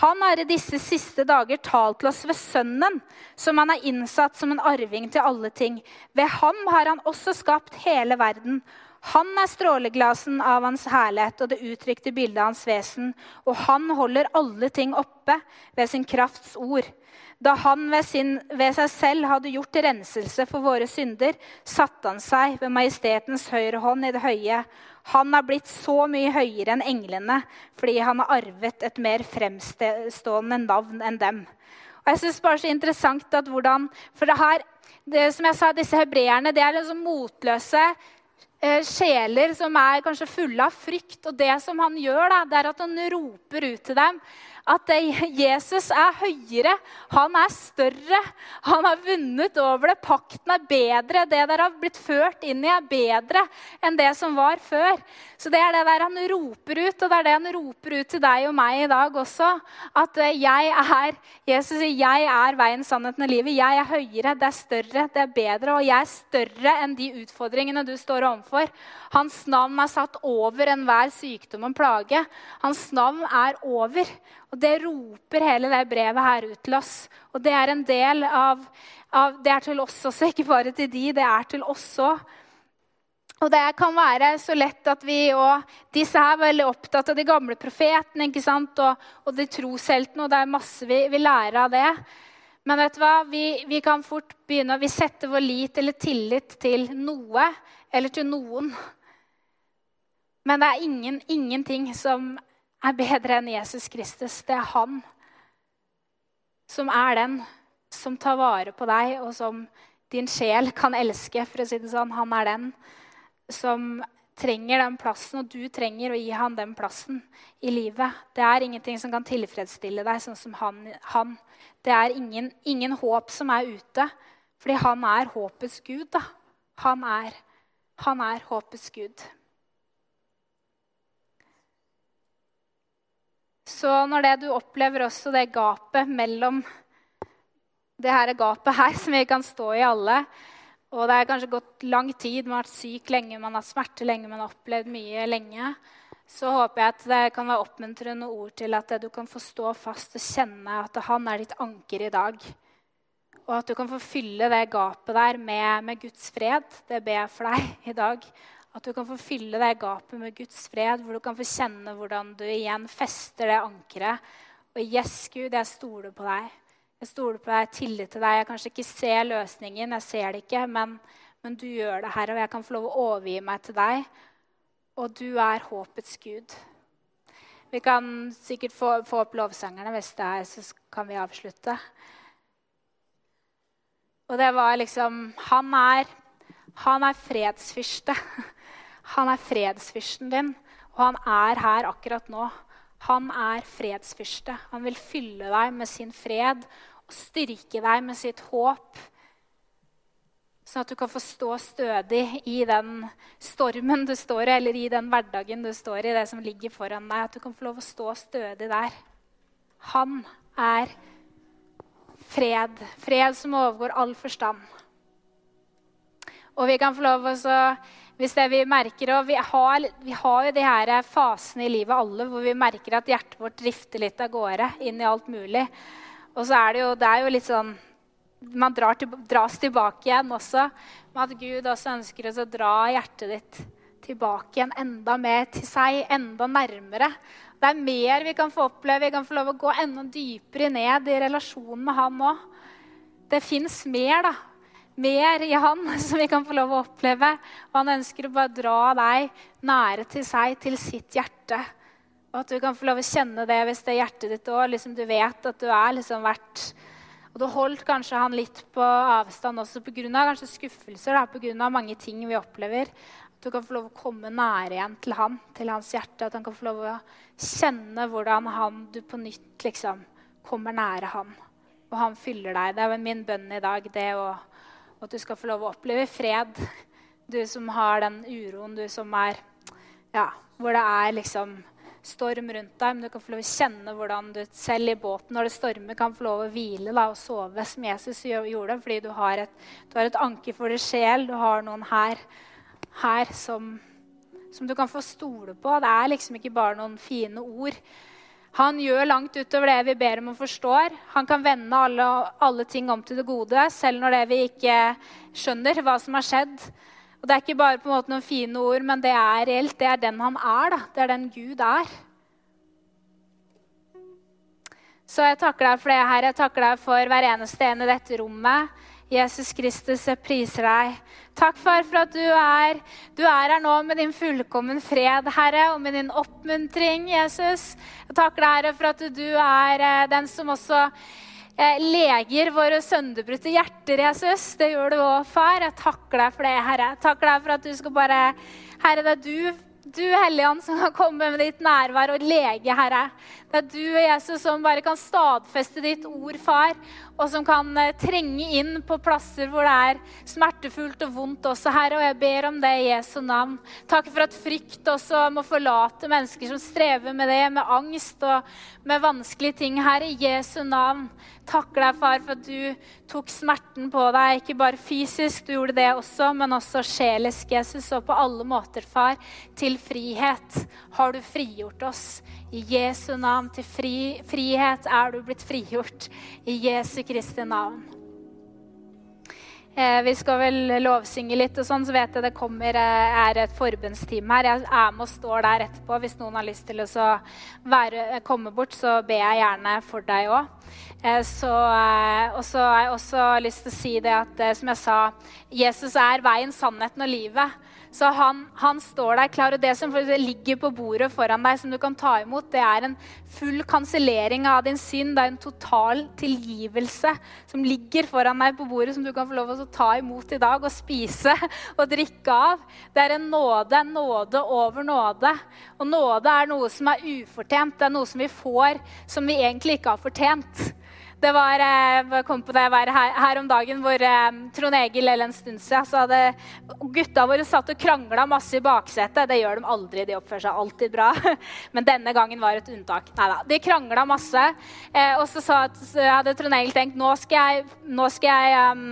B: han har i disse siste dager talt til oss ved Sønnen, som han har innsatt som en arving til alle ting. Ved ham har han også skapt hele verden. Han er stråleglasen av hans herlighet og det uttrykte bildet av hans vesen. Og han holder alle ting oppe ved sin krafts ord. Da han ved, sin, ved, seg selv hadde gjort renselse for våre synder, satte han seg ved majestetens høyre hånd i det høye. Han har blitt så mye høyere enn englene fordi han har arvet et mer fremstående navn enn dem. Og jeg synes bare så interessant at hvordan, For det her, det, som jeg sa, disse hebreerne det er liksom motløse eh, sjeler som er kanskje fulle av frykt. Og det som han gjør, da, det er at han roper ut til dem at Jesus er høyere, han er større. Han har vunnet over det. Pakten er bedre. Det dere har blitt ført inn i, er bedre enn det som var før. Så det er det der han roper ut, og det er det han roper ut til deg og meg i dag også. At eh, jeg er Jesus sier, 'Jeg er veien, sannheten og livet'. Jeg er høyere, det er større, det er bedre. Og jeg er større enn de utfordringene du står overfor. Hans navn er satt over enhver sykdom og plage. Hans navn er over. Og Det roper hele det brevet her ut til oss. Og det er en del av, av Det er til oss også, ikke bare til de. Det er til oss òg. Og det kan være så lett at vi og disse er veldig opptatt av de gamle profetene ikke sant? Og, og de trosheltene, og det er masse vi, vi lærer av det. Men vet du hva? Vi, vi kan fort begynne å sette vår lit eller tillit til noe eller til noen. Men det er ingen, ingenting som er bedre enn Jesus Kristus. Det er han som er den som tar vare på deg, og som din sjel kan elske. for å si det sånn. Han er den som trenger den plassen, og du trenger å gi han den plassen i livet. Det er ingenting som kan tilfredsstille deg sånn som han. han. Det er ingen, ingen, håp som er ute, fordi han er håpets gud. Da. Han er, han er håpets gud. Så når det du opplever også det gapet mellom det her gapet her, som vi kan stå i alle Og det er kanskje gått lang tid, man har vært syk lenge, man har smerte lenge, man har opplevd mye lenge. Så håper jeg at det kan være oppmuntrende ord til at du kan få stå fast og kjenne at han er ditt anker i dag. Og at du kan få fylle det gapet der med, med Guds fred. Det ber jeg for deg i dag. At du kan få fylle det gapet med Guds fred, hvor du kan få kjenne hvordan du igjen fester det ankeret. Og yes, Gud, jeg stoler på deg. Jeg stoler på deg, jeg tillit til deg. Jeg kanskje ikke ser løsningen, jeg ser det ikke, men, men du gjør det, Herre, og jeg kan få lov å overgi meg til deg. Og du er håpets Gud. Vi kan sikkert få, få opp lovsangerne hvis det er, så kan vi avslutte. Og det var liksom Han er, han er fredsfyrste. Han er fredsfyrsten din, og han er her akkurat nå. Han er fredsfyrste. Han vil fylle deg med sin fred og styrke deg med sitt håp. Sånn at du kan få stå stødig i den stormen du står i, eller i den hverdagen du står i, det som ligger foran deg. At du kan få lov å stå stødig der. Han er fred. Fred som overgår all forstand. Og vi kan få lov å hvis det vi merker, og vi har, vi har jo de her fasene i livet alle hvor vi merker at hjertet vårt drifter litt av gårde inn i alt mulig. Og så er det jo, det er jo litt sånn Man drar til, dras tilbake igjen også. Men at Gud også ønsker oss å dra hjertet ditt tilbake igjen enda mer til seg, enda nærmere. Det er mer vi kan få oppleve. Vi kan få lov å gå enda dypere ned i relasjonen med Han òg. Det fins mer, da mer i han som vi kan få lov å oppleve. Og han ønsker å bare dra deg nære til seg, til sitt hjerte. Og at du kan få lov å kjenne det hvis det er hjertet ditt òg. Liksom du vet at du er liksom verdt Og du holdt kanskje han litt på avstand også pga. kanskje skuffelser, pga. mange ting vi opplever. At du kan få lov å komme nære igjen til han, til hans hjerte. At han kan få lov å kjenne hvordan han, du på nytt liksom kommer nære han. Og han fyller deg. Det er min bønn i dag, det å, at du skal få lov å oppleve fred. Du som har den uroen, du som er Ja, hvor det er liksom storm rundt deg, men du kan få lov å kjenne hvordan du selv i båten når det stormer, kan få lov å hvile da, og sove som Jesus gjorde. Fordi du har et, du har et anker for din sjel. Du har noen her, her som, som, du kan få stole på. Det er liksom ikke bare noen fine ord. Han gjør langt utover det vi ber om og forstår. Han kan vende alle, alle ting om til det gode, selv når det vi ikke skjønner hva som har skjedd. Og Det er ikke bare på en måte noen fine ord, men det er reelt. Det er den han er. da. Det er den Gud er. Så jeg takker deg for det, her. Jeg takker deg for hver eneste en i dette rommet. Jesus Kristus, jeg priser deg. Takk, far, for at du er, du er her nå med din fullkommen fred, Herre, og med din oppmuntring, Jesus. Jeg takker deg, Herre, for at du er eh, den som også Eh, leger våre sønderbrutte hjerter, Jesus. Det gjør du òg, far. Jeg takker deg for det, Herre. Jeg takker deg for at du skal bare Herre, det er du du, Helligånd, som kan komme med ditt nærvær og lege, Herre. Det er du, Jesus, som bare kan stadfeste ditt ord, far, og som kan eh, trenge inn på plasser hvor det er smertefullt og vondt også, Herre. Og jeg ber om det i Jesu navn. Takk for at frykt også må forlate mennesker som strever med det, med angst og med vanskelige ting, Herre. I Jesu navn takker deg, far, for at du tok smerten på deg. Ikke bare fysisk, du gjorde det også, men også sjelisk, Jesus. Og på alle måter, far, til frihet har du frigjort oss. I Jesu navn. Til fri, frihet er du blitt frigjort. I Jesu Kristi navn. Eh, vi skal vel lovsynge litt, og sånn, så vet jeg det kommer eh, er et forbundsteam her. Jeg er med og står der etterpå. Hvis noen har lyst til å være, komme bort, så ber jeg gjerne for deg òg. Eh, eh, og så har jeg også lyst til å si det at eh, som jeg sa, Jesus er veien, sannheten og livet. Så han, han, står der klar. Og det som ligger på bordet foran deg, som du kan ta imot, det er en full kansellering av din synd. Det er en total tilgivelse som ligger foran deg på bordet, som du kan få lov til å ta imot i dag og spise og drikke av. Det er en nåde, en nåde over nåde. Og nåde er noe som er ufortjent. Det er noe som vi får som vi egentlig ikke har fortjent. Det var, eh, jeg kom på det var her, her om dagen hvor eh, Trond Egil eller en stund siden så hadde gutta våre satt og krangla masse i baksetet. Det gjør de aldri, de oppfører seg alltid bra. Men denne gangen var et unntak. Neida, de krangla masse. Eh, og så, sa, så hadde Trond Egil tenkt nå skal jeg, nå skal jeg um,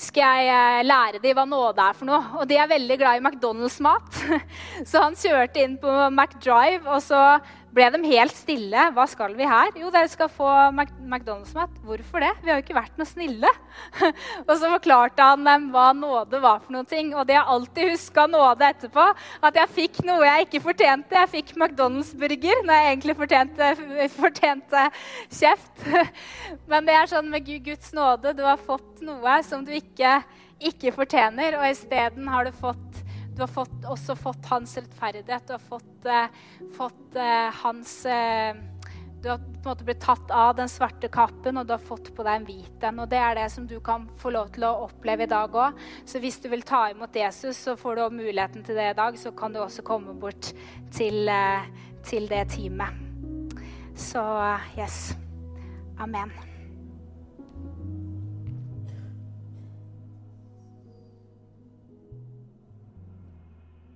B: skal jeg lære dem hva nåde er for noe. Og de er veldig glad i McDonald's-mat. Så han kjørte inn på McDrive, og så ble de helt stille. Hva skal vi her? Jo, dere skal få McDonald's-mat. Hvorfor det? Vi har jo ikke vært noe snille. og så forklarte han dem hva nåde var for noe. Og de har alltid huska nåde etterpå. At jeg fikk noe jeg ikke fortjente. Jeg fikk McDonald's-burger når jeg egentlig fortjente, fortjente kjeft. Men det er sånn med Guds nåde. Du har fått noe som du ikke, ikke fortjener, og isteden har du fått du har fått, også fått hans rettferdighet. Du har fått, eh, fått eh, hans eh, Du har på en måte blitt tatt av den svarte kappen, og du har fått på deg en hvit en. Og det er det som du kan få lov til å oppleve i dag òg. Så hvis du vil ta imot Jesus, så får du muligheten til det i dag. Så kan du også komme bort til, eh, til det teamet. Så yes. Amen.